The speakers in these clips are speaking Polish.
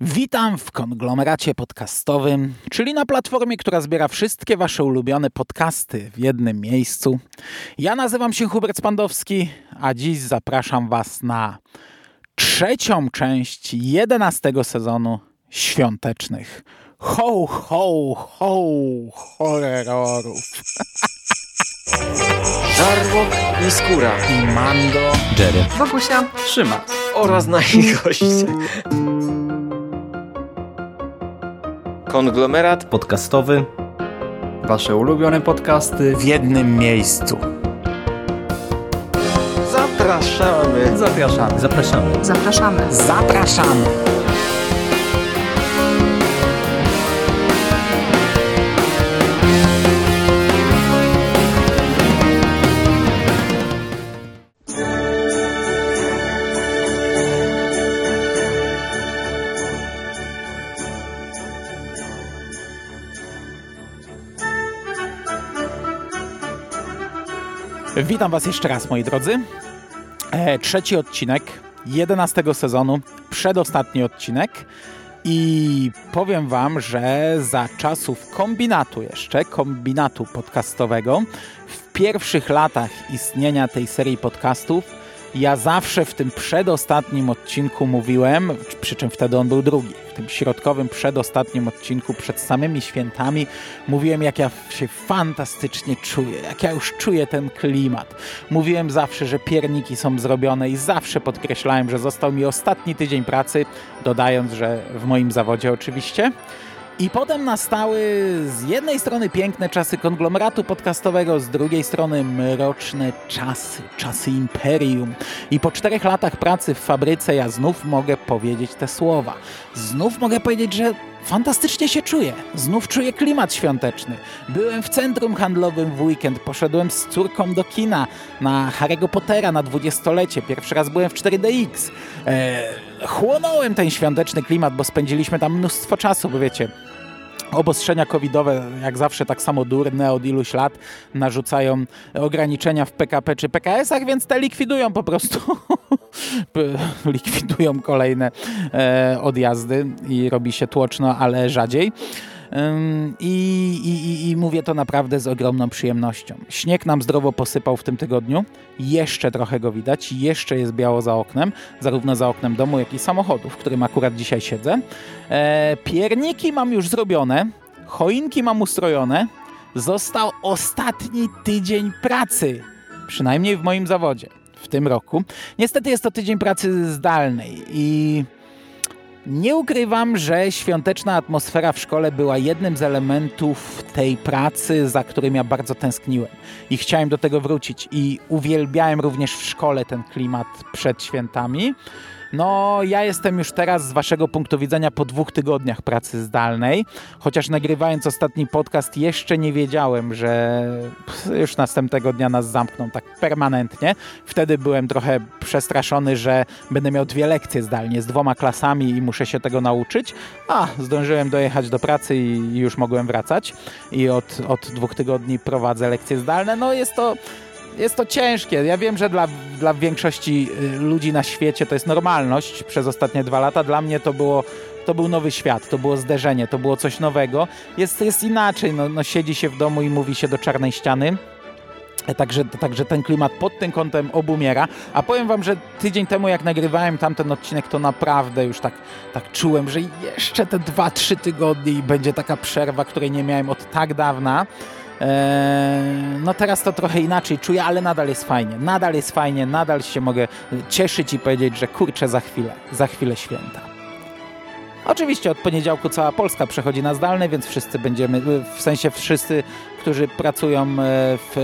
Witam w konglomeracie podcastowym, czyli na platformie, która zbiera wszystkie Wasze ulubione podcasty w jednym miejscu. Ja nazywam się Hubert Spandowski, a dziś zapraszam Was na trzecią część jedenastego sezonu świątecznych ho, ho, ho, horrorów. Żarłok i Skóra I Mando, Jerry. Wokusia, Trzyma. oraz nasi goście. Konglomerat Podcastowy. wasze ulubione podcasty. w jednym miejscu. zapraszamy. Zapraszamy. Zapraszamy. Zapraszamy. Zapraszamy! Witam Was jeszcze raz, moi drodzy. E, trzeci odcinek 11 sezonu, przedostatni odcinek. I powiem Wam, że za czasów kombinatu jeszcze, kombinatu podcastowego, w pierwszych latach istnienia tej serii podcastów, ja zawsze w tym przedostatnim odcinku mówiłem, przy czym wtedy on był drugi, w tym środkowym przedostatnim odcinku przed samymi świętami mówiłem, jak ja się fantastycznie czuję, jak ja już czuję ten klimat. Mówiłem zawsze, że pierniki są zrobione i zawsze podkreślałem, że został mi ostatni tydzień pracy, dodając, że w moim zawodzie oczywiście. I potem nastały z jednej strony piękne czasy konglomeratu podcastowego, z drugiej strony mroczne czasy, czasy imperium. I po czterech latach pracy w fabryce ja znów mogę powiedzieć te słowa. Znów mogę powiedzieć, że fantastycznie się czuję. Znów czuję klimat świąteczny. Byłem w centrum handlowym w weekend, poszedłem z córką do kina na Harry'ego Pottera na dwudziestolecie. Pierwszy raz byłem w 4DX. Eee, chłonąłem ten świąteczny klimat, bo spędziliśmy tam mnóstwo czasu, bo wiecie, obostrzenia covidowe, jak zawsze tak samo durne od iluś lat, narzucają ograniczenia w PKP czy PKS-ach, więc te likwidują po prostu. likwidują kolejne e, odjazdy i robi się tłoczno, ale rzadziej. I, i, I mówię to naprawdę z ogromną przyjemnością. Śnieg nam zdrowo posypał w tym tygodniu. Jeszcze trochę go widać, jeszcze jest biało za oknem, zarówno za oknem domu, jak i samochodu, w którym akurat dzisiaj siedzę. E, pierniki mam już zrobione, choinki mam ustrojone. Został ostatni tydzień pracy, przynajmniej w moim zawodzie w tym roku. Niestety jest to tydzień pracy zdalnej i nie ukrywam, że świąteczna atmosfera w szkole była jednym z elementów tej pracy, za którym ja bardzo tęskniłem. I chciałem do tego wrócić. I uwielbiałem również w szkole ten klimat przed świętami. No, ja jestem już teraz z waszego punktu widzenia po dwóch tygodniach pracy zdalnej, chociaż nagrywając ostatni podcast jeszcze nie wiedziałem, że już następnego dnia nas zamkną tak permanentnie. Wtedy byłem trochę przestraszony, że będę miał dwie lekcje zdalnie z dwoma klasami i muszę się tego nauczyć. A, zdążyłem dojechać do pracy i już mogłem wracać i od, od dwóch tygodni prowadzę lekcje zdalne. No, jest to jest to ciężkie. Ja wiem, że dla, dla większości y, ludzi na świecie to jest normalność przez ostatnie dwa lata. Dla mnie to było to był nowy świat, to było zderzenie, to było coś nowego. Jest, jest inaczej, no, no siedzi się w domu i mówi się do czarnej ściany. Także, także ten klimat pod tym kątem obumiera. A powiem wam, że tydzień temu jak nagrywałem tamten odcinek, to naprawdę już tak, tak czułem, że jeszcze te 2-3 tygodnie i będzie taka przerwa, której nie miałem od tak dawna. Eee, no teraz to trochę inaczej czuję, ale nadal jest fajnie. Nadal jest fajnie, nadal się mogę cieszyć i powiedzieć, że kurczę za chwilę, za chwilę święta. Oczywiście od poniedziałku cała Polska przechodzi na zdalne, więc wszyscy będziemy, w sensie wszyscy, którzy pracują e, w,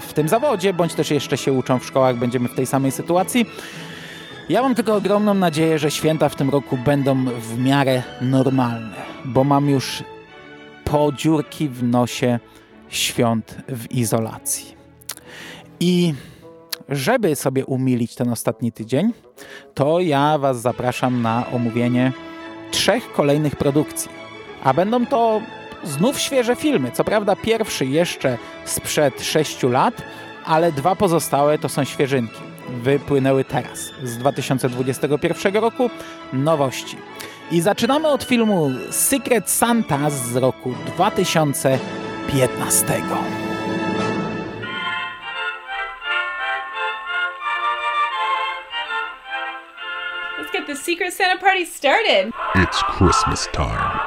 w tym zawodzie, bądź też jeszcze się uczą w szkołach, będziemy w tej samej sytuacji. Ja mam tylko ogromną nadzieję, że święta w tym roku będą w miarę normalne, bo mam już po dziurki w nosie świąt w izolacji. I żeby sobie umilić ten ostatni tydzień, to ja Was zapraszam na omówienie trzech kolejnych produkcji. A będą to znów świeże filmy. Co prawda pierwszy jeszcze sprzed sześciu lat, ale dwa pozostałe to są świeżynki. Wypłynęły teraz, z 2021 roku, nowości. I zaczynamy od filmu Secret Santa z roku 2015. Let's get the Secret Santa party started. It's Christmas time.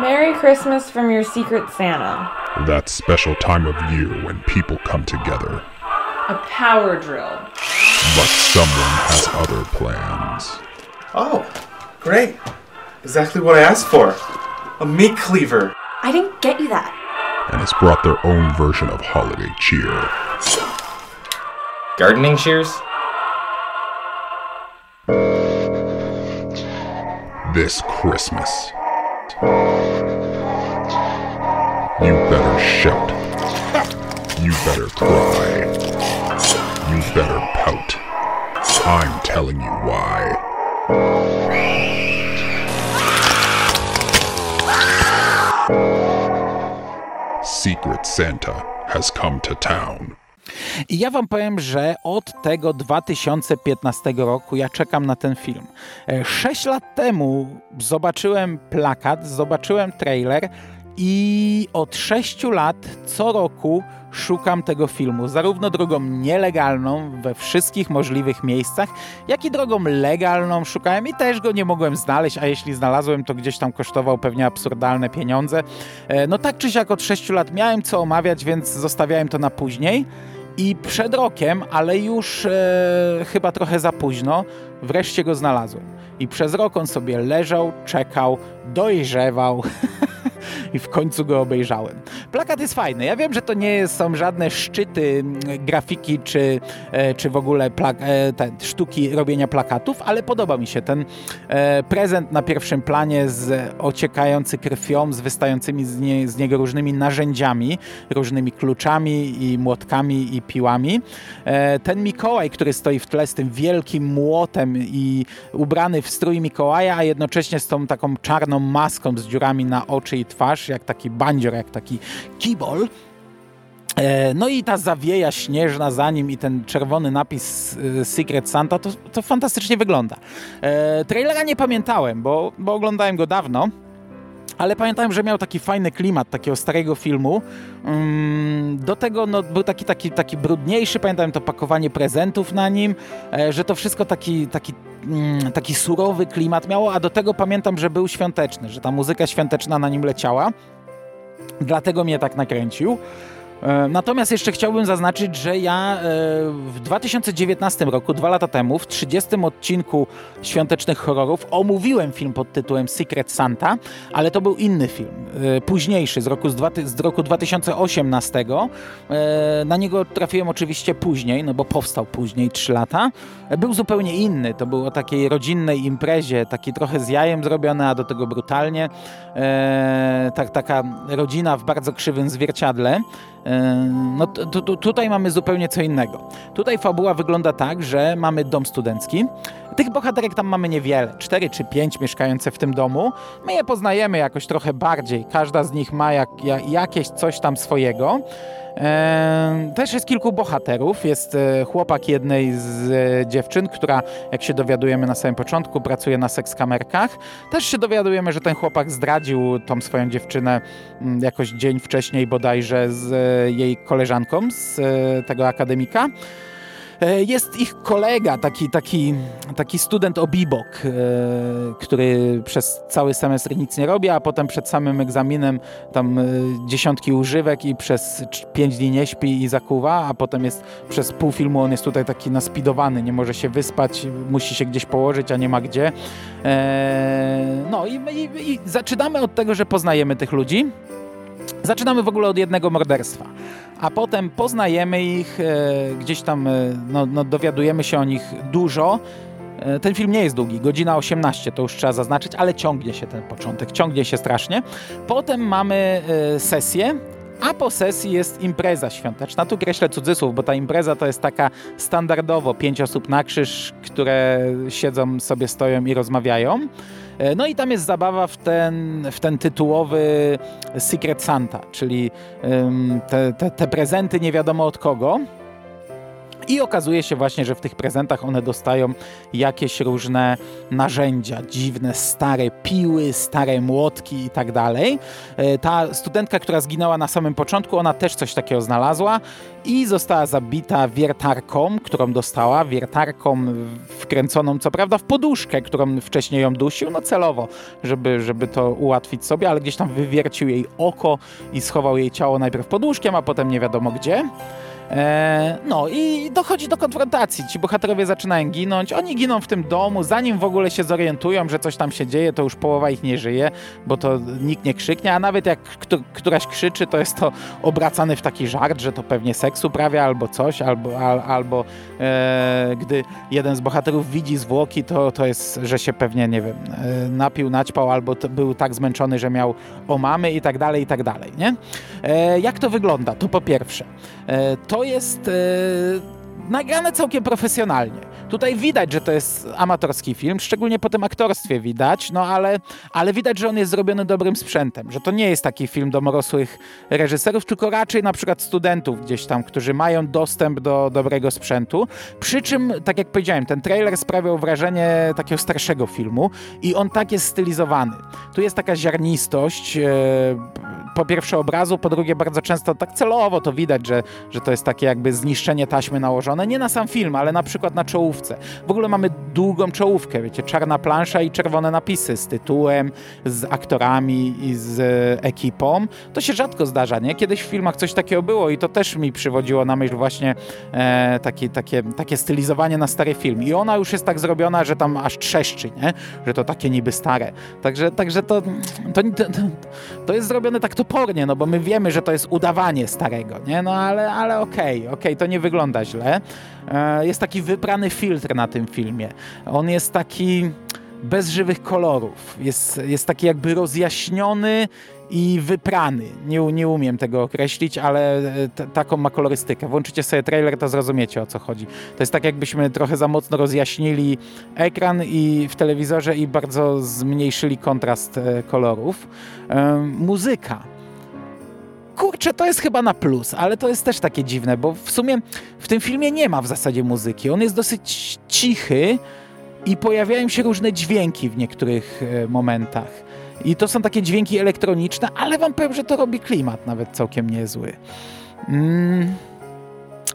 Merry Christmas from your Secret Santa. That special time of year when people come together. A power drill. But someone has other plans. Oh, great. Exactly what I asked for. A meat cleaver. I didn't get you that. And has brought their own version of holiday cheer. Gardening shears? This Christmas. You better shout. You better cry. You better pout. I'm telling you why. Secret Santa has come to town. I ja wam powiem, że od tego 2015 roku ja czekam na ten film. E, Sześć lat temu zobaczyłem plakat, zobaczyłem trailer i od sześciu lat co roku szukam tego filmu, zarówno drogą nielegalną we wszystkich możliwych miejscach, jak i drogą legalną szukałem i też go nie mogłem znaleźć, a jeśli znalazłem, to gdzieś tam kosztował pewnie absurdalne pieniądze. E, No tak czy siak od sześciu lat miałem co omawiać, więc zostawiałem to na później. I przed rokiem, ale już e, chyba trochę za późno, wreszcie go znalazłem. I przez rok on sobie leżał, czekał, dojrzewał i w końcu go obejrzałem. Plakat jest fajny. Ja wiem, że to nie są żadne szczyty mm, grafiki czy, e, czy w ogóle e, te sztuki robienia plakatów, ale podoba mi się ten e, prezent na pierwszym planie z ociekający krwią, z wystającymi z, nie, z niego różnymi narzędziami, różnymi kluczami i młotkami i piłami. Ten Mikołaj, który stoi w tle z tym wielkim młotem i ubrany w strój Mikołaja, a jednocześnie z tą taką czarną maską z dziurami na oczy i twarz, jak taki bandzior, jak taki kibol. E, No i ta zawieja śnieżna za nim i ten czerwony napis e, Secret Santa, to, to fantastycznie wygląda. E, trailera nie pamiętałem, bo, bo oglądałem go dawno, ale pamiętałem, że miał taki fajny klimat takiego starego filmu. Mm, Do tego no, był taki, taki, taki brudniejszy, pamiętam to pakowanie prezentów na nim, e, że to wszystko taki, taki, mm, taki surowy klimat miało, a do tego pamiętam, że był świąteczny, że ta muzyka świąteczna na nim leciała. Dlatego mnie tak nakręcił. E, Natomiast jeszcze chciałbym zaznaczyć, że ja e, w 2019 roku, dwa lata temu, w 30 odcinku Świątecznych Horrorów omówiłem film pod tytułem Secret Santa, ale to był inny film, e, późniejszy, z roku, z roku 2018. E, Na niego trafiłem oczywiście później, no bo powstał później, 3 lata. Był zupełnie inny, to był o takiej rodzinnej imprezie, taki trochę z jajem zrobiony, a do tego brutalnie. Tak, taka rodzina w bardzo krzywym zwierciadle. No t- t- t- tutaj mamy zupełnie co innego. Tutaj fabuła wygląda tak, że mamy dom studencki. Tych bohaterek tam mamy niewiele, cztery czy pięć mieszkające w tym domu. My je poznajemy jakoś trochę bardziej. Każda z nich ma jak, ja, jakieś coś tam swojego. E, też jest kilku bohaterów. Jest e, chłopak jednej z e, dziewczyn, która, jak się dowiadujemy na samym początku, pracuje na sekskamerkach. Też się dowiadujemy, że ten chłopak zdradził tą swoją dziewczynę mm, jakoś dzień wcześniej bodajże z e, jej koleżanką z tego akademika. E, Jest ich kolega, taki, taki, taki student obibok, e, który przez cały semestr nic nie robi, a potem przed samym egzaminem tam e, dziesiątki używek i przez pięć dni nie śpi i zakuwa, a potem jest przez pół filmu on jest tutaj taki naspidowany, nie może się wyspać, musi się gdzieś położyć, a nie ma gdzie. No i, i, i zaczynamy od tego, że poznajemy tych ludzi. Zaczynamy w ogóle od jednego morderstwa, a potem poznajemy ich, e, gdzieś tam e, no, no, dowiadujemy się o nich dużo. E, ten film nie jest długi, godzina 18, to już trzeba zaznaczyć, ale ciągnie się ten początek, ciągnie się strasznie. Potem mamy sesję, a po sesji jest impreza świąteczna. Tu kreślę cudzysłów, bo ta impreza to jest taka standardowo pięć osób na krzyż, które siedzą sobie, stoją i rozmawiają. E, No i tam jest zabawa w ten, w ten tytułowy Secret Santa, czyli te, te, te prezenty nie wiadomo od kogo. I okazuje się właśnie, że w tych prezentach one dostają jakieś różne narzędzia, dziwne, stare piły, stare młotki i tak dalej. E, ta studentka, która zginęła na samym początku, ona też coś takiego znalazła i została zabita wiertarką, którą dostała, wiertarką wkręconą co prawda w poduszkę, którą wcześniej ją dusił, no celowo, żeby, żeby to ułatwić sobie, ale gdzieś tam wywiercił jej oko i schował jej ciało najpierw poduszkiem, a potem nie wiadomo gdzie. E, no i dochodzi do konfrontacji. Ci bohaterowie zaczynają ginąć. Oni giną w tym domu, zanim w ogóle się zorientują, że coś tam się dzieje, to już połowa ich nie żyje, bo to nikt nie krzyknie, a nawet jak któraś krzyczy, to jest to obracany w taki żart, że to pewnie seks uprawia albo coś, albo, al, albo e, gdy jeden z bohaterów widzi zwłoki, to, to jest, że się pewnie, nie wiem, e, napił, naćpał, albo był tak zmęczony, że miał omamy i tak dalej, i tak dalej, nie? E, jak to wygląda? To po pierwsze, e, to to jest e, nagrane całkiem profesjonalnie. Tutaj widać, że to jest amatorski film, szczególnie po tym aktorstwie widać, no ale, ale widać, że on jest zrobiony dobrym sprzętem, że to nie jest taki film domorosłych reżyserów, tylko raczej na przykład studentów gdzieś tam, którzy mają dostęp do dobrego sprzętu. Przy czym, tak jak powiedziałem, ten trailer sprawiał wrażenie takiego starszego filmu i on tak jest stylizowany. Tu jest taka ziarnistość, e, po pierwsze obrazu, po drugie bardzo często tak celowo to widać, że, że to jest takie jakby zniszczenie taśmy nałożone, nie na sam film, ale na przykład na czołówce. W ogóle mamy długą czołówkę, wiecie, czarna plansza i czerwone napisy z tytułem, z aktorami i z ekipą. To się rzadko zdarza, nie? Kiedyś w filmach coś takiego było i to też mi przywodziło na myśl właśnie e, takie, takie, stylizowanie na stary film. I ona już jest tak zrobiona, że tam aż trzeszczy, nie? Że to takie niby stare. Także, także to, to, to, to jest zrobione tak to topornie, no bo my wiemy, że to jest udawanie starego, nie? No ale, ale okej, okay, okay, to nie wygląda źle. E, jest taki wyprany filtr na tym filmie. On jest taki bez żywych kolorów. Jest, jest taki jakby rozjaśniony i wyprany. Nie, nie umiem tego określić, ale taką ma kolorystykę. Włączycie sobie trailer, to zrozumiecie o co chodzi. To jest tak jakbyśmy trochę za mocno rozjaśnili ekran i w telewizorze i bardzo zmniejszyli kontrast e, kolorów. muzyka kurczę, to jest chyba na plus, ale to jest też takie dziwne, bo w sumie w tym filmie nie ma w zasadzie muzyki. On jest dosyć cichy i pojawiają się różne dźwięki w niektórych e, momentach. I to są takie dźwięki elektroniczne, ale wam powiem, że to robi klimat nawet całkiem niezły. Mm,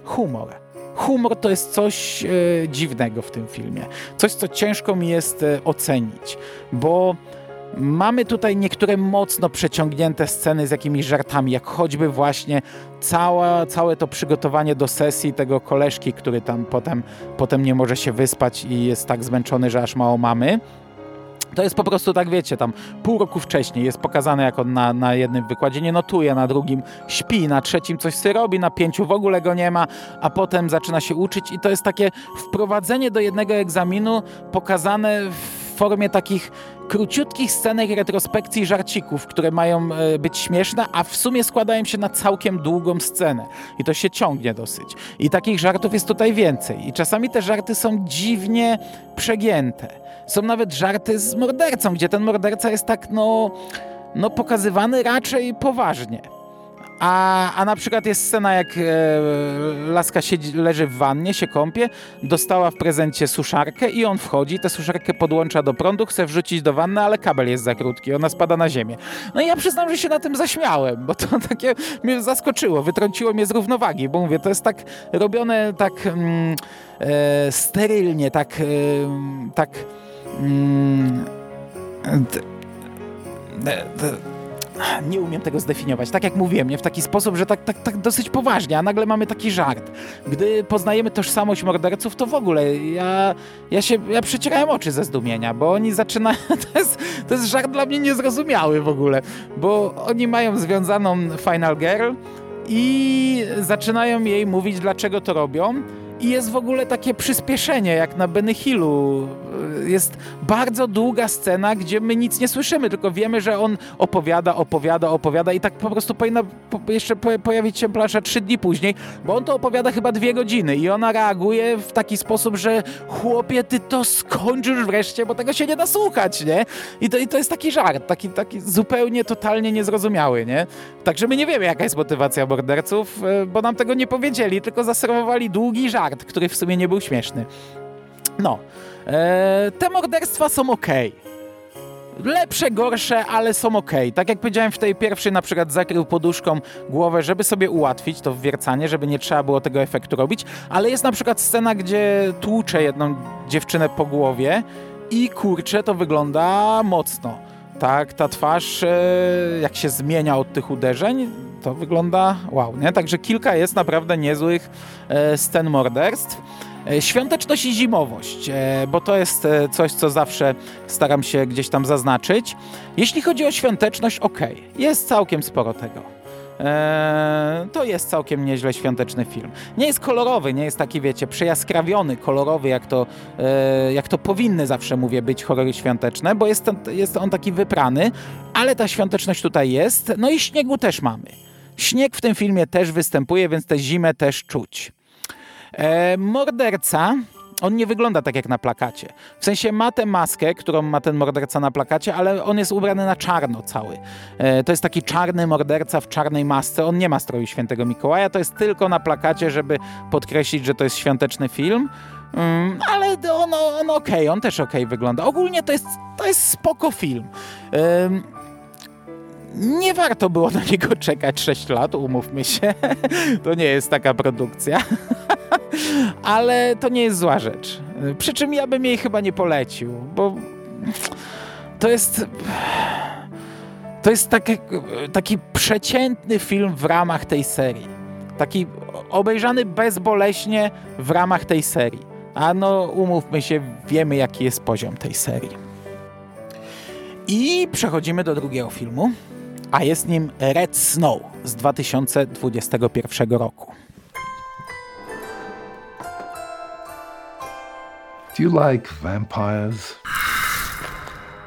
humor. Humor to jest coś e, dziwnego w tym filmie. Coś, co ciężko mi jest e, ocenić, bo Mamy tutaj niektóre mocno przeciągnięte sceny z jakimiś żartami, jak choćby właśnie cała, całe to przygotowanie do sesji tego koleżki, który tam potem, potem nie może się wyspać i jest tak zmęczony, że aż mało mamy. To jest po prostu tak, wiecie, tam pół roku wcześniej jest pokazane, jak on na, na jednym wykładzie nie notuje, na drugim śpi, na trzecim coś sobie robi, na pięciu w ogóle go nie ma, a potem zaczyna się uczyć i to jest takie wprowadzenie do jednego egzaminu pokazane w formie takich króciutkich scenek retrospekcji żarcików, które mają e, być śmieszne, a w sumie składają się na całkiem długą scenę. I to się ciągnie dosyć. I takich żartów jest tutaj więcej. I czasami te żarty są dziwnie przegięte. Są nawet żarty z mordercą, gdzie ten morderca jest tak, no, no pokazywany raczej poważnie. A, a na przykład jest scena, jak e, laska siedzi, leży w wannie, się kąpie, dostała w prezencie suszarkę i on wchodzi, tę suszarkę podłącza do prądu, chce wrzucić do wanny, ale kabel jest za krótki, ona spada na ziemię. No i ja przyznam, że się na tym zaśmiałem, bo to takie mnie zaskoczyło, wytrąciło mnie z równowagi, bo mówię, to jest tak robione tak mm, e, sterylnie, tak, e, tak mm, nie umiem tego zdefiniować. Tak jak mówiłem, nie w taki sposób, że tak, tak, tak dosyć poważnie, a nagle mamy taki żart. Gdy poznajemy tożsamość morderców, to w ogóle ja, ja się ja przecierałem oczy ze zdumienia, bo oni zaczynają. To jest, to jest żart dla mnie niezrozumiały w ogóle, bo oni mają związaną Final Girl i zaczynają jej mówić, dlaczego to robią i jest w ogóle takie przyspieszenie, jak na Benny Hillu. Jest bardzo długa scena, gdzie my nic nie słyszymy, tylko wiemy, że on opowiada, opowiada, opowiada i tak po prostu powinna jeszcze pojawić się plansza trzy dni później, bo on to opowiada chyba dwie godziny i ona reaguje w taki sposób, że chłopie, ty to skończysz wreszcie, bo tego się nie da słuchać, nie? I to, i to jest taki żart, taki, taki zupełnie, totalnie niezrozumiały, nie? Także my nie wiemy, jaka jest motywacja morderców, e, bo nam tego nie powiedzieli, tylko zaserwowali długi żart żart, który w sumie nie był śmieszny. No, e, te morderstwa są ok. Lepsze, gorsze, ale są ok. Tak jak powiedziałem w tej pierwszej, na przykład zakrył poduszką głowę, żeby sobie ułatwić to wwiercanie, żeby nie trzeba było tego efektu robić, ale jest na przykład scena, gdzie tłucze jedną dziewczynę po głowie i kurczę, to wygląda mocno. Tak, ta twarz, e, jak się zmienia od tych uderzeń, to wygląda wow, nie? Także kilka jest naprawdę niezłych e, scen morderstw. E, świąteczność i zimowość, e, bo to jest coś, co zawsze staram się gdzieś tam zaznaczyć. Jeśli chodzi o świąteczność, ok, jest całkiem sporo tego. to jest całkiem nieźle świąteczny film. Nie jest kolorowy, nie jest taki, wiecie, przejaskrawiony, kolorowy, jak to, jak to powinny zawsze, mówię, być horrory świąteczne, bo jest, jest on taki wyprany, ale ta świąteczność tutaj jest. No i śniegu też mamy. Śnieg w tym filmie też występuje, więc tę zimę też czuć. E, morderca on nie wygląda tak jak na plakacie. W sensie ma tę maskę, którą ma ten morderca na plakacie, ale on jest ubrany na czarno cały. E, to jest taki czarny morderca w czarnej masce. On nie ma stroju świętego Mikołaja, to jest tylko na plakacie, żeby podkreślić, że to jest świąteczny film. Mm, ale on, on okej, okay, on też okej okay wygląda. Ogólnie to jest, to jest spoko film. Nie warto było na niego czekać 6 lat, umówmy się. to nie jest taka produkcja. ale to nie jest zła rzecz. Przy czym ja bym jej chyba nie polecił, bo to jest... To jest taki, taki przeciętny film w ramach tej serii. Taki obejrzany bezboleśnie w ramach tej serii. A no, umówmy się, wiemy jaki jest poziom tej serii. I przechodzimy do drugiego filmu, a jest nim Red Snow z 2021 roku. Do you like vampires?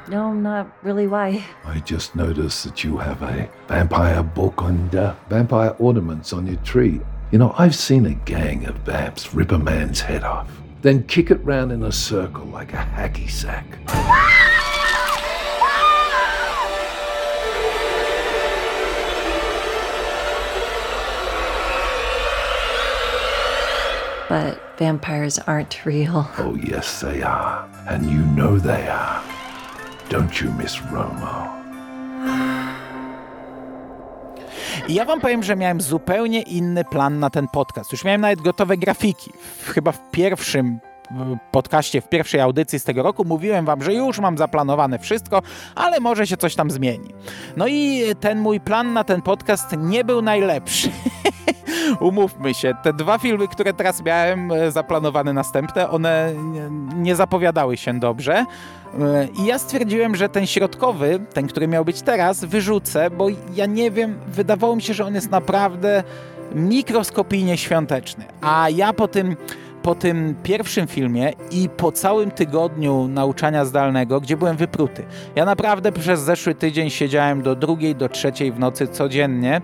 No, not really. Why? I just noticed that you have a vampire book and uh, vampire ornaments on your tree. You know, I've seen a gang of vamps rip a man's head off, then kick it round in a circle like a hacky sack. But vampires aren't real. Oh, yes, they are. And you know they are. Don't you, Miss Romo? ja wam powiem, że miałem zupełnie inny plan na ten podcast. Już miałem nawet gotowe grafiki. Chyba w pierwszym podcaście, w pierwszej audycji z tego roku mówiłem wam, że już mam zaplanowane wszystko, ale może się coś tam zmieni. No i ten mój plan na ten podcast nie był najlepszy. Umówmy się, te dwa filmy, które teraz miałem e, zaplanowane następne, one nie zapowiadały się dobrze. E, I ja stwierdziłem, że ten środkowy, ten, który miał być teraz, wyrzucę, bo ja nie wiem, wydawało mi się, że on jest naprawdę mikroskopijnie świąteczny. A ja po tym po tym pierwszym filmie i po całym tygodniu nauczania zdalnego, gdzie byłem wypruty. Ja naprawdę przez zeszły tydzień siedziałem do drugiej, do trzeciej w nocy codziennie,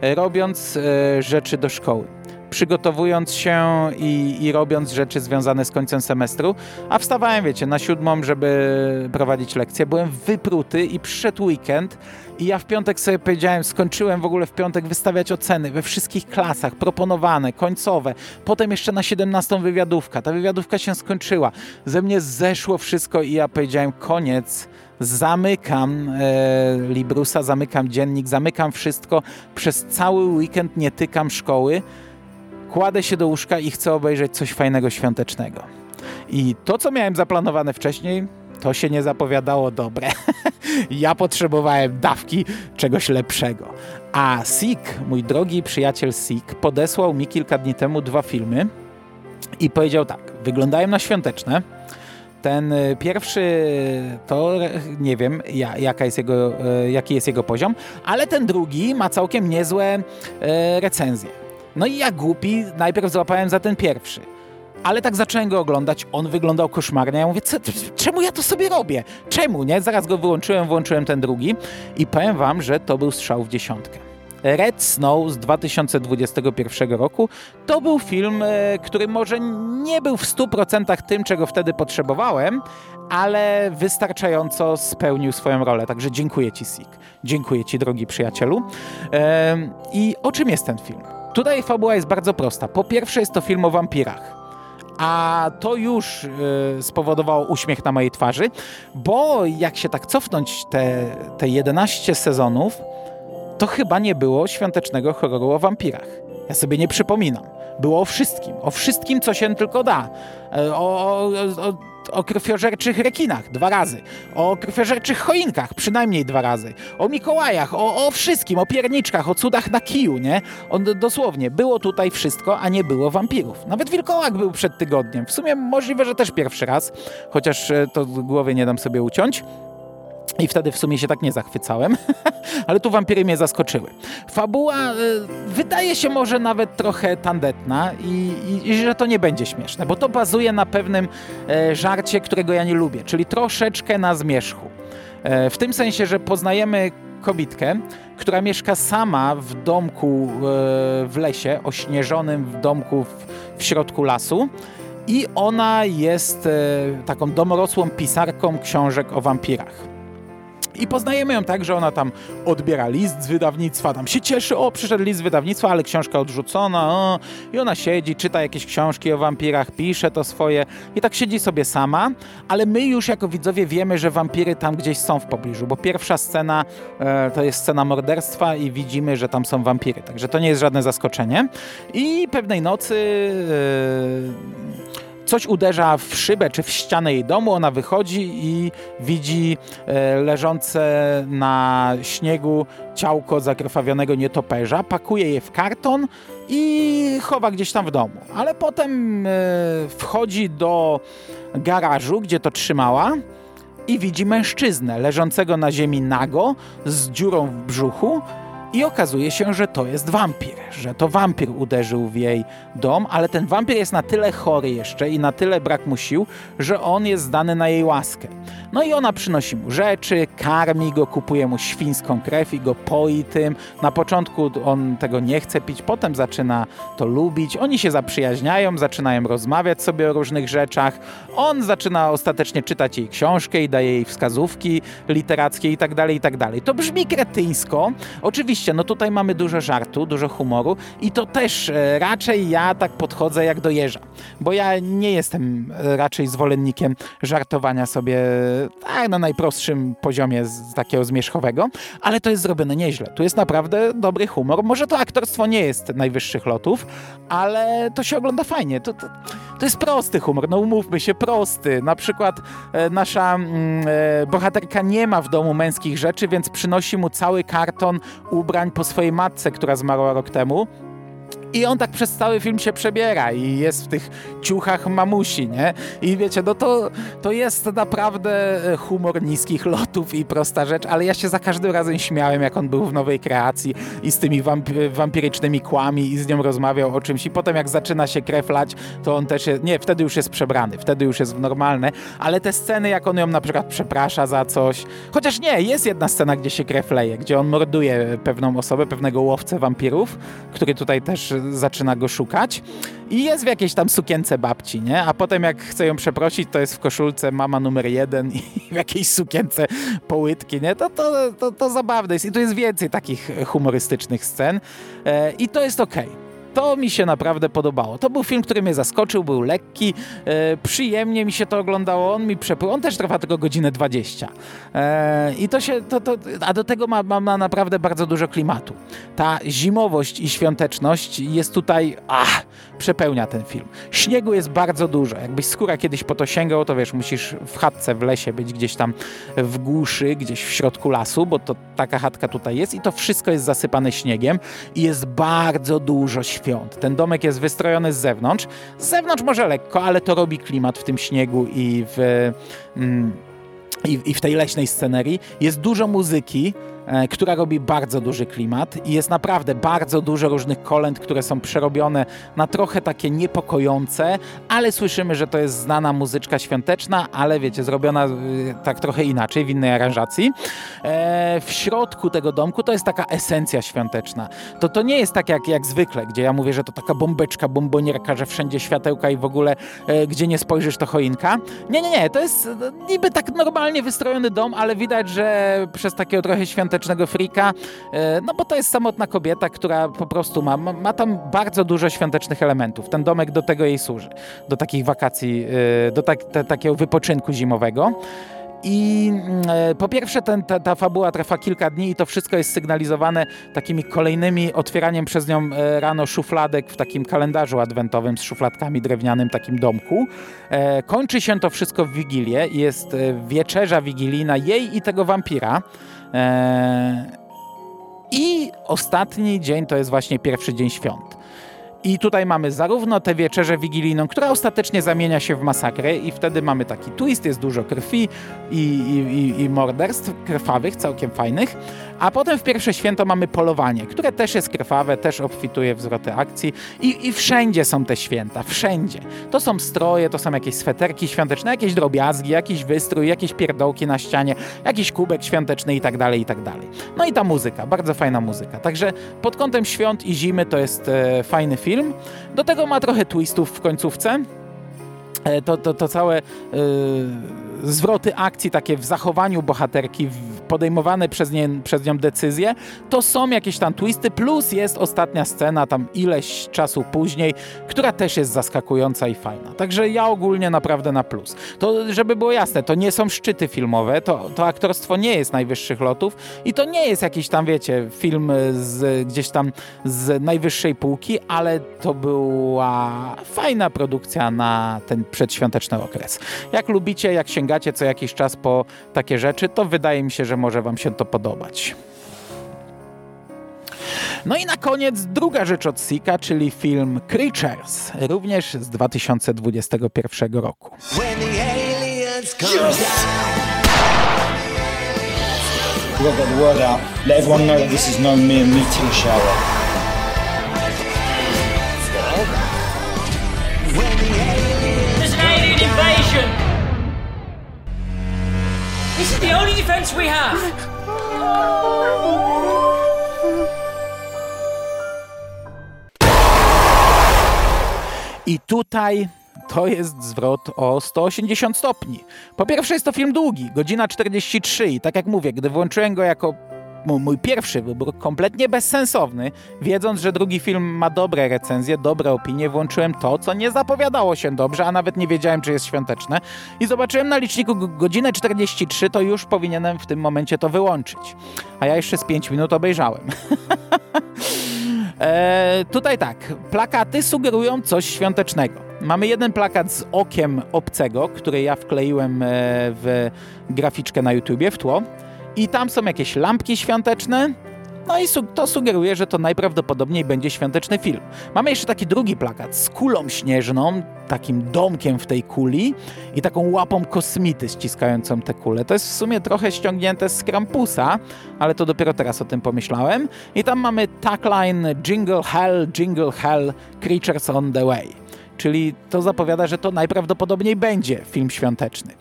e, robiąc e, rzeczy do szkoły przygotowując się i, i, robiąc rzeczy związane z końcem semestru, a wstawałem, wiecie, na siódmą, żeby prowadzić lekcje. Byłem wypruty i przyszedł weekend i ja w piątek sobie powiedziałem, skończyłem w ogóle w piątek wystawiać oceny we wszystkich klasach, proponowane, końcowe. Potem jeszcze na 17 wywiadówka. Ta wywiadówka się skończyła. Ze mnie zeszło wszystko i ja powiedziałem, koniec zamykam e, Librusa, zamykam dziennik, zamykam wszystko. Przez cały weekend nie tykam szkoły kładę się do łóżka i chcę obejrzeć coś fajnego, świątecznego. I to, co miałem zaplanowane wcześniej, to się nie zapowiadało dobre. ja potrzebowałem dawki czegoś lepszego. A Sik, mój drogi przyjaciel Sik, podesłał mi kilka dni temu dwa filmy i powiedział tak, wyglądają na świąteczne. Ten y, pierwszy to nie wiem, jaka jest jego, y, jaki jest jego poziom, ale ten drugi ma całkiem niezłe y, recenzje. No i ja głupi najpierw złapałem za ten pierwszy. Ale tak zacząłem go oglądać, on wyglądał koszmarnie. Ja mówię, czemu ja to sobie robię? Czemu, nie? Zaraz go wyłączyłem, włączyłem ten drugi i powiem wam, że to był strzał w dziesiątkę. Red Snow z 2021 roku to był film, e, który może nie był w 100% tym, czego wtedy potrzebowałem, ale wystarczająco spełnił swoją rolę. Także dziękuję Ci, Sik. Dziękuję Ci, drogi przyjacielu. I o czym jest ten film? Tutaj fabuła jest bardzo prosta. Po pierwsze jest to film o wampirach. A to już y, spowodowało uśmiech na mojej twarzy, bo jak się tak cofnąć te, te 11 sezonów, to chyba nie było świątecznego horroru o wampirach. Ja sobie nie przypominam. Było o wszystkim. O wszystkim, co się tylko da. E, O, o, o, o krwiożerczych rekinach dwa razy. O krwiożerczych choinkach przynajmniej dwa razy. O Mikołajach, o, o wszystkim. O pierniczkach, o cudach na kiju, nie? On, dosłownie, było tutaj wszystko, a nie było wampirów. Nawet Wilkołak był przed tygodniem. W sumie możliwe, że też pierwszy raz. Chociaż e, to głowy nie dam sobie uciąć. I wtedy w sumie się tak nie zachwycałem, ale tu wampiry mnie zaskoczyły. Fabuła y, wydaje się może nawet trochę tandetna i, i, i że to nie będzie śmieszne, bo to bazuje na pewnym e, żarcie, którego ja nie lubię, czyli troszeczkę na zmierzchu. E, w tym sensie, że poznajemy kobitkę, która mieszka sama w domku e, w lesie, ośnieżonym w domku w, w środku lasu. I ona jest taką domorosłą pisarką książek o wampirach. I poznajemy ją tak, że ona tam odbiera list z wydawnictwa, tam się cieszy, o, przyszedł list z wydawnictwa, ale książka odrzucona, o, i ona siedzi, czyta jakieś książki o wampirach, pisze to swoje i tak siedzi sobie sama, ale my już jako widzowie wiemy, że wampiry tam gdzieś są w pobliżu, bo pierwsza scena e, to jest scena morderstwa i widzimy, że tam są wampiry, także to nie jest żadne zaskoczenie. I pewnej nocy... E, coś uderza w szybę czy w ścianę jej domu, ona wychodzi i widzi e, leżące na śniegu ciałko zakrwawionego nietoperza, pakuje je w karton i chowa gdzieś tam w domu. Ale potem e, wchodzi do garażu, gdzie to trzymała i widzi mężczyznę leżącego na ziemi nago z dziurą w brzuchu i okazuje się, że to jest wampir, że to wampir uderzył w jej dom, ale ten wampir jest na tyle chory jeszcze i na tyle brak mu sił, że on jest zdany na jej łaskę. No i ona przynosi mu rzeczy, karmi go, kupuje mu świńską krew i go poi tym. Na początku on tego nie chce pić, potem zaczyna to lubić. Oni się zaprzyjaźniają, zaczynają rozmawiać sobie o różnych rzeczach. On zaczyna ostatecznie czytać jej książkę i daje jej wskazówki literackie i tak dalej, i tak dalej. To brzmi kretyńsko. Oczywiście, no tutaj mamy dużo żartu, dużo humoru i to też e, raczej ja tak podchodzę jak do jeża, bo ja nie jestem e, raczej zwolennikiem żartowania sobie tak, na najprostszym poziomie z takiego zmierzchowego, ale to jest zrobione nieźle. Tu jest naprawdę dobry humor. Może to aktorstwo nie jest najwyższych lotów, ale to się ogląda fajnie. To, to, to jest prosty humor, no umówmy się, prosty. Na przykład e, nasza mm, e, bohaterka nie ma w domu męskich rzeczy, więc przynosi mu cały karton ubrań po swojej matce, która zmarła rok temu. I on tak przez cały film się przebiera i jest w tych ciuchach mamusi, nie? I wiecie, no to, to jest naprawdę humor niskich lotów i prosta rzecz, ale ja się za każdym razem śmiałem, jak on był w nowej kreacji i z tymi wamp wampirycznymi kłami i z nią rozmawiał o czymś i potem jak zaczyna się krew lać, to on też jest, nie, wtedy już jest przebrany, wtedy już jest normalne, ale te sceny, jak on ją na przykład przeprasza za coś, chociaż nie, jest jedna scena, gdzie się krew leje, gdzie on morduje pewną osobę, pewnego łowcę wampirów, który tutaj też zaczyna go szukać i jest w jakiejś tam sukience babci, nie? A potem jak chce ją przeprosić, to jest w koszulce mama numer jeden i w jakiejś sukience połytki, nie? To, to, to, to zabawne jest i tu jest więcej takich humorystycznych scen e, i to jest okej. Okay. To mi się naprawdę podobało. To był film, który mnie zaskoczył, był lekki, e, przyjemnie mi się to oglądało, on mi przepłył, on też trwa tylko godzinę 20. E, I to się, to, to, a do tego ma, ma naprawdę bardzo dużo klimatu. Ta zimowość i świąteczność jest tutaj, ach, przepełnia ten film. Śniegu jest bardzo dużo. Jakbyś skóra kiedyś po to sięgał, to wiesz, musisz w chatce w lesie być gdzieś tam w głuszy, gdzieś w środku lasu, bo to taka chatka tutaj jest i to wszystko jest zasypane śniegiem i jest bardzo dużo Ten domek jest wystrojony z zewnątrz. Z zewnątrz może lekko, ale to robi klimat w tym śniegu i w, mm, i, i w tej leśnej scenerii. Jest dużo muzyki, która robi bardzo duży klimat i jest naprawdę bardzo dużo różnych kolęd, które są przerobione na trochę takie niepokojące, ale słyszymy, że to jest znana muzyczka świąteczna, ale wiecie, zrobiona y, tak trochę inaczej, w innej aranżacji. E, w środku tego domku to jest taka esencja świąteczna. To, to nie jest tak jak, jak zwykle, gdzie ja mówię, że to taka bombeczka, bombonierka, że wszędzie światełka i w ogóle e, gdzie nie spojrzysz to choinka. Nie, nie, nie, to jest niby tak normalnie wystrojony dom, ale widać, że przez takiego trochę świątecznego świątecznego frika, e, no bo to jest samotna kobieta, która po prostu ma, ma, tam bardzo dużo świątecznych elementów. Ten domek do tego jej służy, do takich wakacji, e, do tak, te, takiego wypoczynku zimowego. I e, po pierwsze ten, ta, ta fabuła trwa kilka dni i to wszystko jest sygnalizowane takimi kolejnymi otwieraniem przez nią rano szufladek w takim kalendarzu adwentowym z szufladkami drewnianym takim domku. Kończy się to wszystko w Wigilię i jest wieczerza wigilijna jej i tego wampira. E, I ostatni dzień to jest właśnie pierwszy dzień świąt. I tutaj mamy zarówno tę wieczerzę wigilijną, która ostatecznie zamienia się w masakrę i wtedy mamy taki twist, jest dużo krwi i, i, i, morderstw krwawych, całkiem fajnych. A potem w pierwsze święto mamy polowanie, które też jest krwawe, też obfituje w zwroty akcji i, i wszędzie są te święta, wszędzie. To są stroje, to są jakieś sweterki świąteczne, jakieś drobiazgi, jakiś wystrój, jakieś pierdołki na ścianie, jakiś kubek świąteczny i tak dalej, i tak dalej. No i ta muzyka, bardzo fajna muzyka. Także pod kątem świąt i zimy to jest e, fajny film. Do tego ma trochę twistów w końcówce. E, to, to, to całe e, zwroty akcji takie w zachowaniu bohaterki, podejmowane przez, nie, przez nią decyzje, to są jakieś tam twisty, plus jest ostatnia scena tam ileś czasu później, która też jest zaskakująca i fajna. Także ja ogólnie naprawdę na plus. To, żeby było jasne, to nie są szczyty filmowe, to, to aktorstwo nie jest najwyższych lotów i to nie jest jakiś tam, wiecie, film z, gdzieś tam z najwyższej półki, ale to była fajna produkcja na ten przedświąteczny okres. Jak lubicie, jak sięgacie co jakiś czas po takie rzeczy, to wydaje mi się, że może wam się to podobać. No i na koniec druga rzecz od Sika, czyli film Creatures, również z 2021 roku. We've got the word out. Let everyone know this is no mere shower. This is the only defense we have! I tutaj to jest zwrot o 180 stopni. Po pierwsze jest to film długi, godzina 43 i tak jak mówię, gdy włączyłem go jako mój pierwszy wybór, kompletnie bezsensowny, wiedząc, że drugi film ma dobre recenzje, dobre opinie, włączyłem to, co nie zapowiadało się dobrze, a nawet nie wiedziałem, czy jest świąteczne i zobaczyłem na liczniku godzinę 43, to już powinienem w tym momencie to wyłączyć. A ja jeszcze z 5 minut obejrzałem. E, tutaj tak, plakaty sugerują coś świątecznego. Mamy jeden plakat z okiem obcego, który ja wkleiłem e, w graficzkę na YouTubie w tło. I tam są jakieś lampki świąteczne. No i to sugeruje, że to najprawdopodobniej będzie świąteczny film. Mamy jeszcze taki drugi plakat z kulą śnieżną, takim domkiem w tej kuli i taką łapą kosmity ściskającą tę kulę. To jest w sumie trochę ściągnięte z Krampusa, ale to dopiero teraz o tym pomyślałem. I tam mamy tagline Jingle Hell, Jingle Hell, Creatures on the Way. Czyli to zapowiada, że to najprawdopodobniej będzie film świąteczny.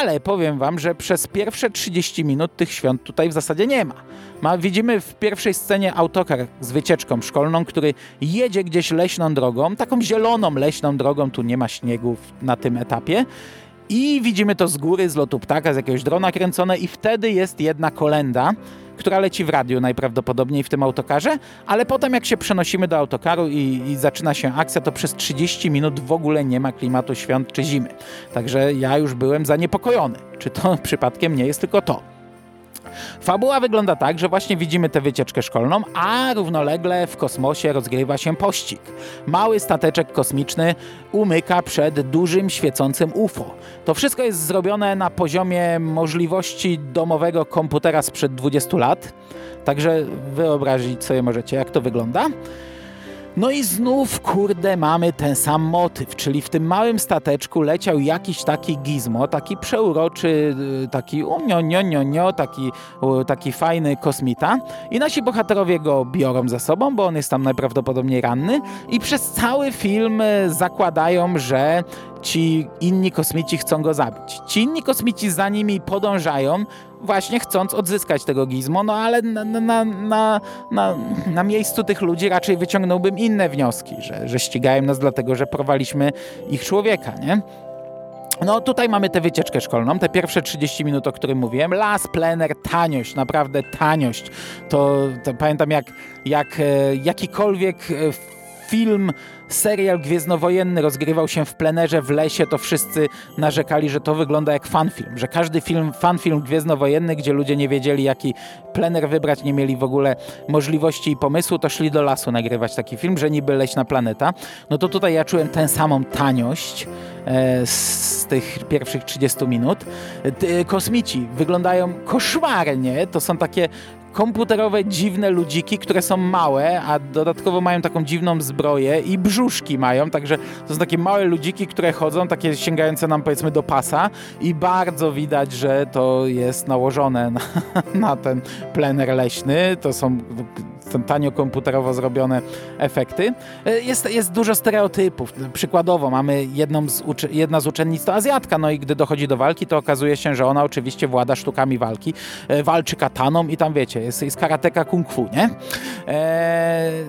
Ale powiem wam, że przez pierwsze 30 minut tych świąt tutaj w zasadzie nie ma. ma. Widzimy w pierwszej scenie autokar z wycieczką szkolną, który jedzie gdzieś leśną drogą, taką zieloną leśną drogą, tu nie ma śniegu na tym etapie. I widzimy to z góry, z lotu ptaka, z jakiegoś drona kręcone i wtedy jest jedna kolenda, która leci w radiu najprawdopodobniej w tym autokarze, ale potem jak się przenosimy do autokaru i, i, zaczyna się akcja, to przez 30 minut w ogóle nie ma klimatu świąt czy zimy. Także ja już byłem zaniepokojony, czy to przypadkiem nie jest tylko to. Fabuła wygląda tak, że właśnie widzimy tę wycieczkę szkolną, a równolegle w kosmosie rozgrywa się pościg. Mały stateczek kosmiczny umyka przed dużym świecącym UFO. To wszystko jest zrobione na poziomie możliwości domowego komputera sprzed 20 lat, także wyobrazić sobie możecie, jak to wygląda. No i znów, kurde, mamy ten sam motyw, czyli w tym małym stateczku leciał jakiś taki gizmo, taki przeuroczy, taki unio, nio, nio, nio, taki, taki fajny kosmita i nasi bohaterowie go biorą ze sobą, bo on jest tam najprawdopodobniej ranny i przez cały film zakładają, że ci inni kosmici chcą go zabić. Ci inni kosmici za nimi podążają, właśnie chcąc odzyskać tego gizmo, no ale na, na, na, na, na miejscu tych ludzi raczej wyciągnąłbym inne wnioski, że, że ścigają nas dlatego, że porwaliśmy ich człowieka, nie? No tutaj mamy tę wycieczkę szkolną, te pierwsze 30 minut, o którym mówiłem. Las, plener, taniość, naprawdę taniość. To, to pamiętam jak, jak e, jakikolwiek e, film, serial gwiezdnowojenny rozgrywał się w plenerze w lesie, to wszyscy narzekali, że to wygląda jak fanfilm, że każdy film, fanfilm gwiezdnowojenny, gdzie ludzie nie wiedzieli jaki plener wybrać, nie mieli w ogóle możliwości i pomysłu, to szli do lasu nagrywać taki film, że niby leśna planeta. No to tutaj ja czułem tę samą taniość e, z tych pierwszych 30 minut. E, kosmici wyglądają koszmarnie, to są takie komputerowe, dziwne ludziki, które są małe, a dodatkowo mają taką dziwną zbroję i brzuszki mają, także to są takie małe ludziki, które chodzą, takie sięgające nam powiedzmy do pasa i bardzo widać, że to jest nałożone na, na ten plener leśny. To są tanio komputerowo zrobione efekty. Jest, jest dużo stereotypów. Przykładowo mamy jedną z jedna z uczennic to Azjatka, no i gdy dochodzi do walki, to okazuje się, że ona oczywiście włada sztukami walki, e, walczy kataną i tam wiecie, jest, jest karateka kung fu, nie? Eee,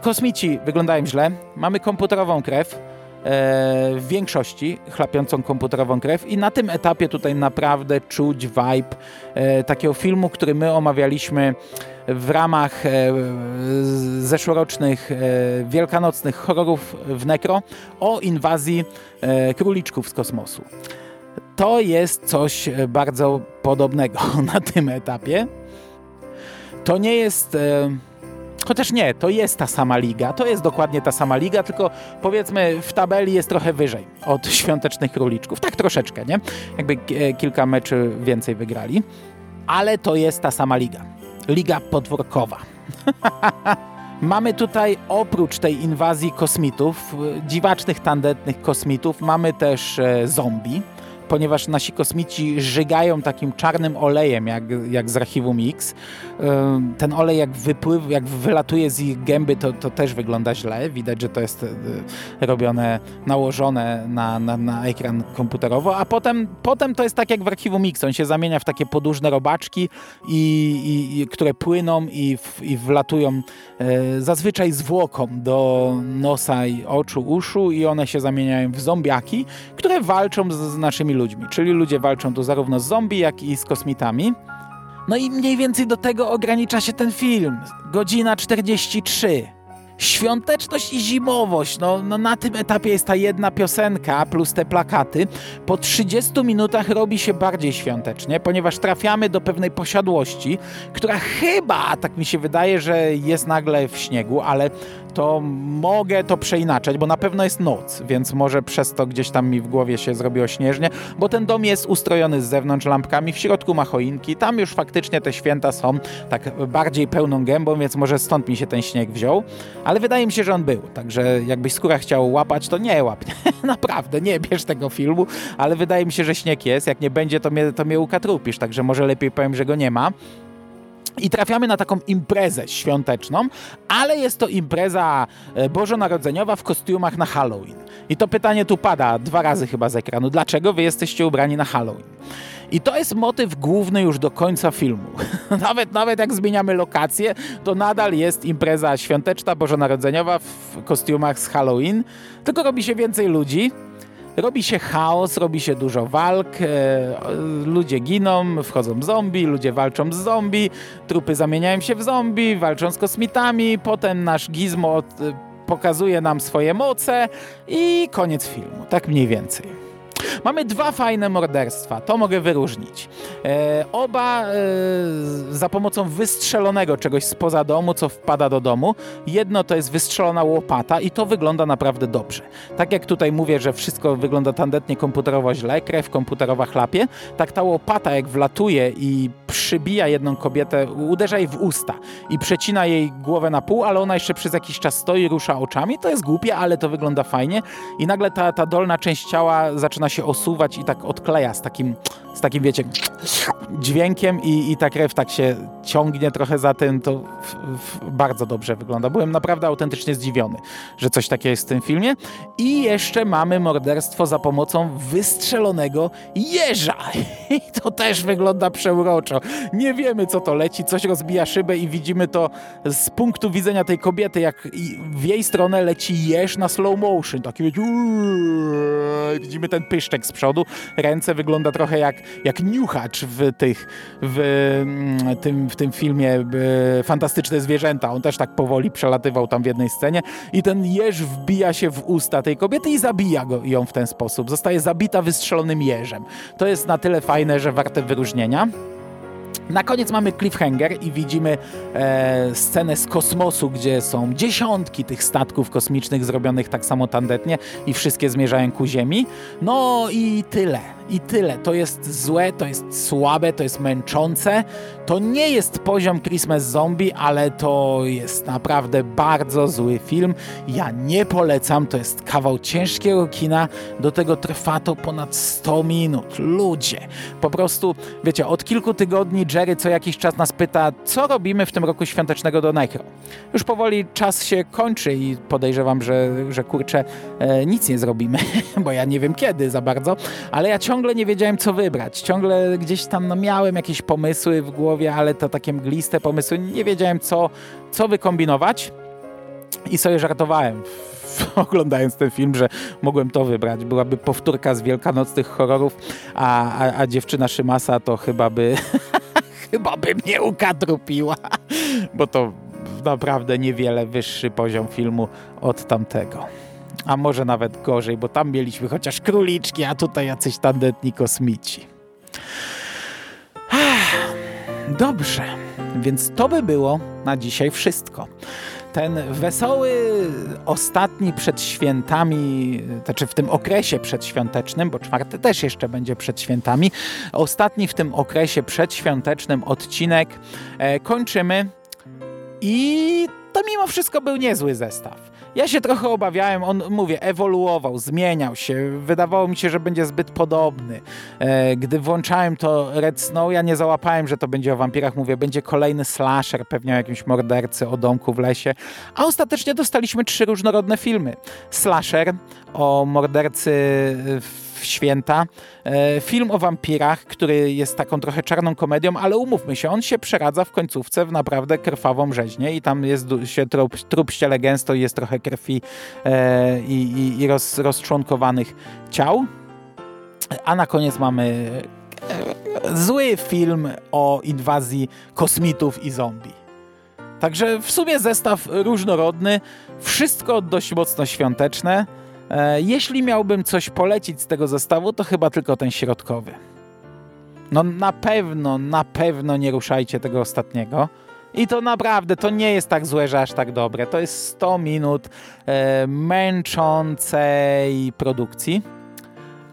kosmici wyglądają źle, mamy komputerową krew, e, w większości chlapiącą komputerową krew i na tym etapie tutaj naprawdę czuć vibe e, takiego filmu, który my omawialiśmy w ramach e, zeszłorocznych wielkanocnych horrorów w Necro o inwazji króliczków z kosmosu. To jest coś bardzo podobnego na tym etapie. To nie jest Chociaż nie, to jest ta sama liga, to jest dokładnie ta sama liga, tylko powiedzmy w tabeli jest trochę wyżej od świątecznych króliczków. Tak troszeczkę, nie? Jakby e, kilka meczy więcej wygrali. Ale to jest ta sama liga. Liga podwórkowa. Mamy tutaj oprócz tej inwazji kosmitów, dziwacznych, tandetnych kosmitów, mamy też e, zombie ponieważ nasi kosmici żygają takim czarnym olejem, jak, jak z archiwum X. Ten olej jak wypływ, jak wylatuje z ich gęby, to, to też wygląda źle. Widać, że to jest e, robione, nałożone na, na, na ekran komputerowo, a potem, potem to jest tak jak w archiwum X. On się zamienia w takie podłużne robaczki, i, i, i które płyną i, w, i wlatują e, zazwyczaj zwłoką do nosa i oczu, uszu i one się zamieniają w zombiaki, które walczą z, z naszymi ludźmi. Czyli ludzie walczą tu zarówno z zombie, jak i z kosmitami. No i mniej więcej do tego ogranicza się ten film. Godzina 43. Świąteczność i zimowość. No, no na tym etapie jest ta jedna piosenka plus te plakaty. Po 30 minutach robi się bardziej świątecznie, ponieważ trafiamy do pewnej posiadłości, która chyba, tak mi się wydaje, że jest nagle w śniegu, ale to mogę to przeinaczać, bo na pewno jest noc, więc może przez to gdzieś tam mi w głowie się zrobiło śnieżnie, bo ten dom jest ustrojony z zewnątrz lampkami, w środku ma choinki, tam już faktycznie te święta są tak bardziej pełną gębą, więc może stąd mi się ten śnieg wziął, ale wydaje mi się, że on był, także jakbyś skóra chciał łapać, to nie łap, naprawdę, nie bierz tego filmu, ale wydaje mi się, że śnieg jest, jak nie będzie, to mnie, to mnie ukatrupisz, także może lepiej powiem, że go nie ma. I trafiamy na taką imprezę świąteczną, ale jest to impreza e, bożonarodzeniowa w kostiumach na Halloween. I to pytanie tu pada dwa razy chyba z ekranu. Dlaczego wy jesteście ubrani na Halloween? I to jest motyw główny już do końca filmu. nawet, nawet jak zmieniamy lokację, to nadal jest impreza świąteczna, bożonarodzeniowa w kostiumach z Halloween, tylko robi się więcej ludzi, robi się chaos, robi się dużo walk, e, ludzie giną, wchodzą zombie, ludzie walczą z zombie, trupy zamieniają się w zombie, walczą z kosmitami, potem nasz gizmo e, pokazuje nam swoje moce i koniec filmu, tak mniej więcej. Mamy dwa fajne morderstwa, to mogę wyróżnić. E, oba e, za pomocą wystrzelonego czegoś spoza domu, co wpada do domu. Jedno to jest wystrzelona łopata i to wygląda naprawdę dobrze. Tak jak tutaj mówię, że wszystko wygląda tandetnie komputerowo źle, krew komputerowa chlapie, tak ta łopata jak wlatuje i przybija jedną kobietę, uderza jej w usta i przecina jej głowę na pół, ale ona jeszcze przez jakiś czas stoi, rusza oczami. To jest głupie, ale to wygląda fajnie i nagle ta, ta dolna część ciała zaczyna się osuwać i tak odkleja z takim z takim, wiecie, dźwiękiem i, i ta krew tak się ciągnie trochę za tym, to bardzo dobrze wygląda. Byłem naprawdę autentycznie zdziwiony, że coś takiego jest w tym filmie. I jeszcze mamy morderstwo za pomocą wystrzelonego jeża. I to też wygląda przeuroczo. Nie wiemy, co to leci, coś rozbija szybę i widzimy to z punktu widzenia tej kobiety, jak w jej stronę leci jeż na slow motion. Taki wiecie, widzimy ten pyszczek z przodu. Ręce wygląda trochę jak, jak niuchacz w tych, w mm, tym, w tym filmie e, Fantastyczne Zwierzęta. On też tak powoli przelatywał tam w jednej scenie i ten jeż wbija się w usta tej kobiety i zabija go, ją w ten sposób. Zostaje zabita wystrzelonym jeżem. To jest na tyle fajne, że warte wyróżnienia. Na koniec mamy cliffhanger i widzimy e, scenę z kosmosu, gdzie są dziesiątki tych statków kosmicznych zrobionych tak samo tandetnie i wszystkie zmierzają ku Ziemi. No i tyle. I tyle. To jest złe, to jest słabe, to jest męczące. To nie jest poziom Christmas Zombie, ale to jest naprawdę bardzo zły film. Ja nie polecam, to jest kawał ciężkiego kina. Do tego trwa to ponad 100 minut. Ludzie. Po prostu, wiecie, od kilku tygodni Jerry co jakiś czas nas pyta, co robimy w tym roku świątecznego do Necro. Już powoli czas się kończy i podejrzewam, że, że kurczę, e, nic nie zrobimy, bo ja nie wiem kiedy za bardzo, ale ja ciągle ciągle nie wiedziałem, co wybrać. Ciągle gdzieś tam no, miałem jakieś pomysły w głowie, ale to takie mgliste pomysły. Nie wiedziałem, co, co wykombinować. I sobie żartowałem, oglądając ten film, że mogłem to wybrać. Byłaby powtórka z wielkanocnych horrorów, a, a, a dziewczyna Szymasa to chyba by... chyba by mnie ukadrupiła, bo to naprawdę niewiele wyższy poziom filmu od tamtego a może nawet gorzej, bo tam mieliśmy chociaż króliczki, a tutaj jacyś tandetni kosmici. Dobrze, więc to by było na dzisiaj wszystko. Ten wesoły ostatni przed świętami, znaczy w tym okresie przedświątecznym, bo czwarty też jeszcze będzie przed świętami, ostatni w tym okresie przedświątecznym odcinek e, kończymy i to mimo wszystko był niezły zestaw. Ja się trochę obawiałem, on, mówię, ewoluował, zmieniał się. Wydawało mi się, że będzie zbyt podobny. E, gdy włączałem to Red Snow, ja nie załapałem, że to będzie o wampirach. Mówię, będzie kolejny slasher, pewnie o jakimś mordercy, o domku w lesie. A ostatecznie dostaliśmy trzy różnorodne filmy. Slasher o mordercy w święta. E, film o wampirach, który jest taką trochę czarną komedią, ale umówmy się, on się przeradza w końcówce w naprawdę krwawą rzeźnię i tam jest się trup, trup ściele gęsto i jest trochę krwi e, i, i, roz, rozczłonkowanych ciał. A na koniec mamy e, zły film o inwazji kosmitów i zombie. Także w sumie zestaw różnorodny, wszystko dość mocno świąteczne. E, jeśli miałbym coś polecić z tego zestawu, to chyba tylko ten środkowy. No na pewno, na pewno nie ruszajcie tego ostatniego. I to naprawdę, to nie jest tak złe, że aż tak dobre. To jest 100 minut e, męczącej produkcji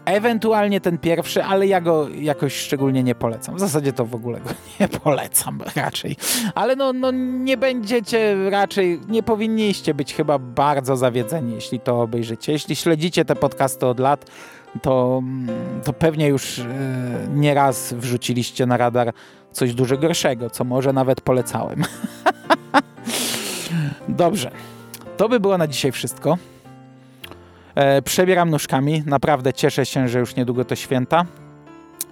Ewentualnie ten pierwszy, ale ja go jakoś szczególnie nie polecam. W zasadzie to w ogóle go nie polecam raczej. Ale no, no nie będziecie raczej, nie powinniście być chyba bardzo zawiedzeni, jeśli to obejrzycie. Jeśli śledzicie te podcasty od lat, to, to pewnie już yy, nieraz wrzuciliście na radar coś dużo gorszego, co może nawet polecałem. Dobrze. To by było na dzisiaj wszystko. E, przebieram nóżkami, naprawdę cieszę się, że już niedługo to święta.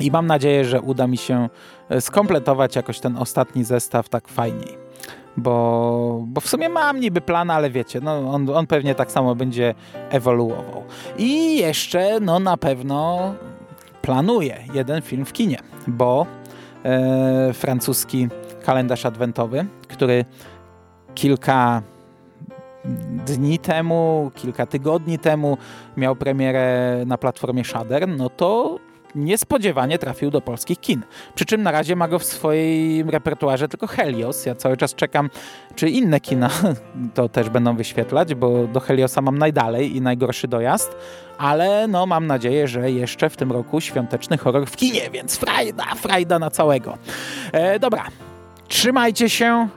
I mam nadzieję, że uda mi się e, skompletować jakoś ten ostatni zestaw tak fajniej. Bo, bo w sumie mam niby plan, ale wiecie, no on, on pewnie tak samo będzie ewoluował. I jeszcze, no na pewno planuję jeden film w kinie, bo e, francuski kalendarz adwentowy, który kilka dni temu, kilka tygodni temu miał premierę na platformie Shudder, no to niespodziewanie trafił do polskich kin. Przy czym na razie ma go w swoim repertuarze tylko Helios. Ja cały czas czekam, czy inne kina to też będą wyświetlać, bo do Heliosa mam najdalej i najgorszy dojazd, ale no mam nadzieję, że jeszcze w tym roku świąteczny horror w kinie, więc frajda, frajda na całego. E, dobra, trzymajcie się,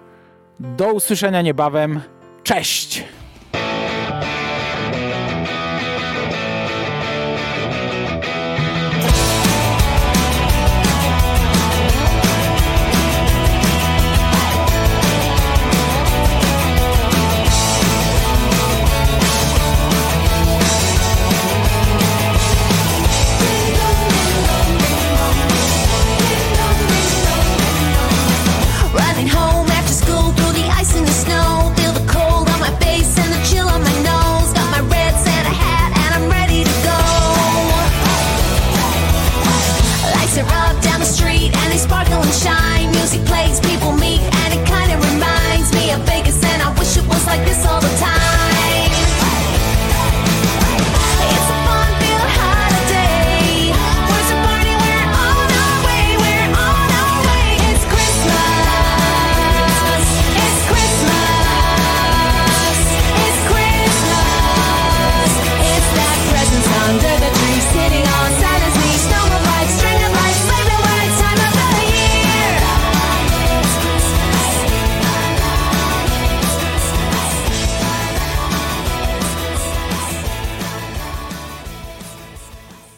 do usłyszenia niebawem. Cześć!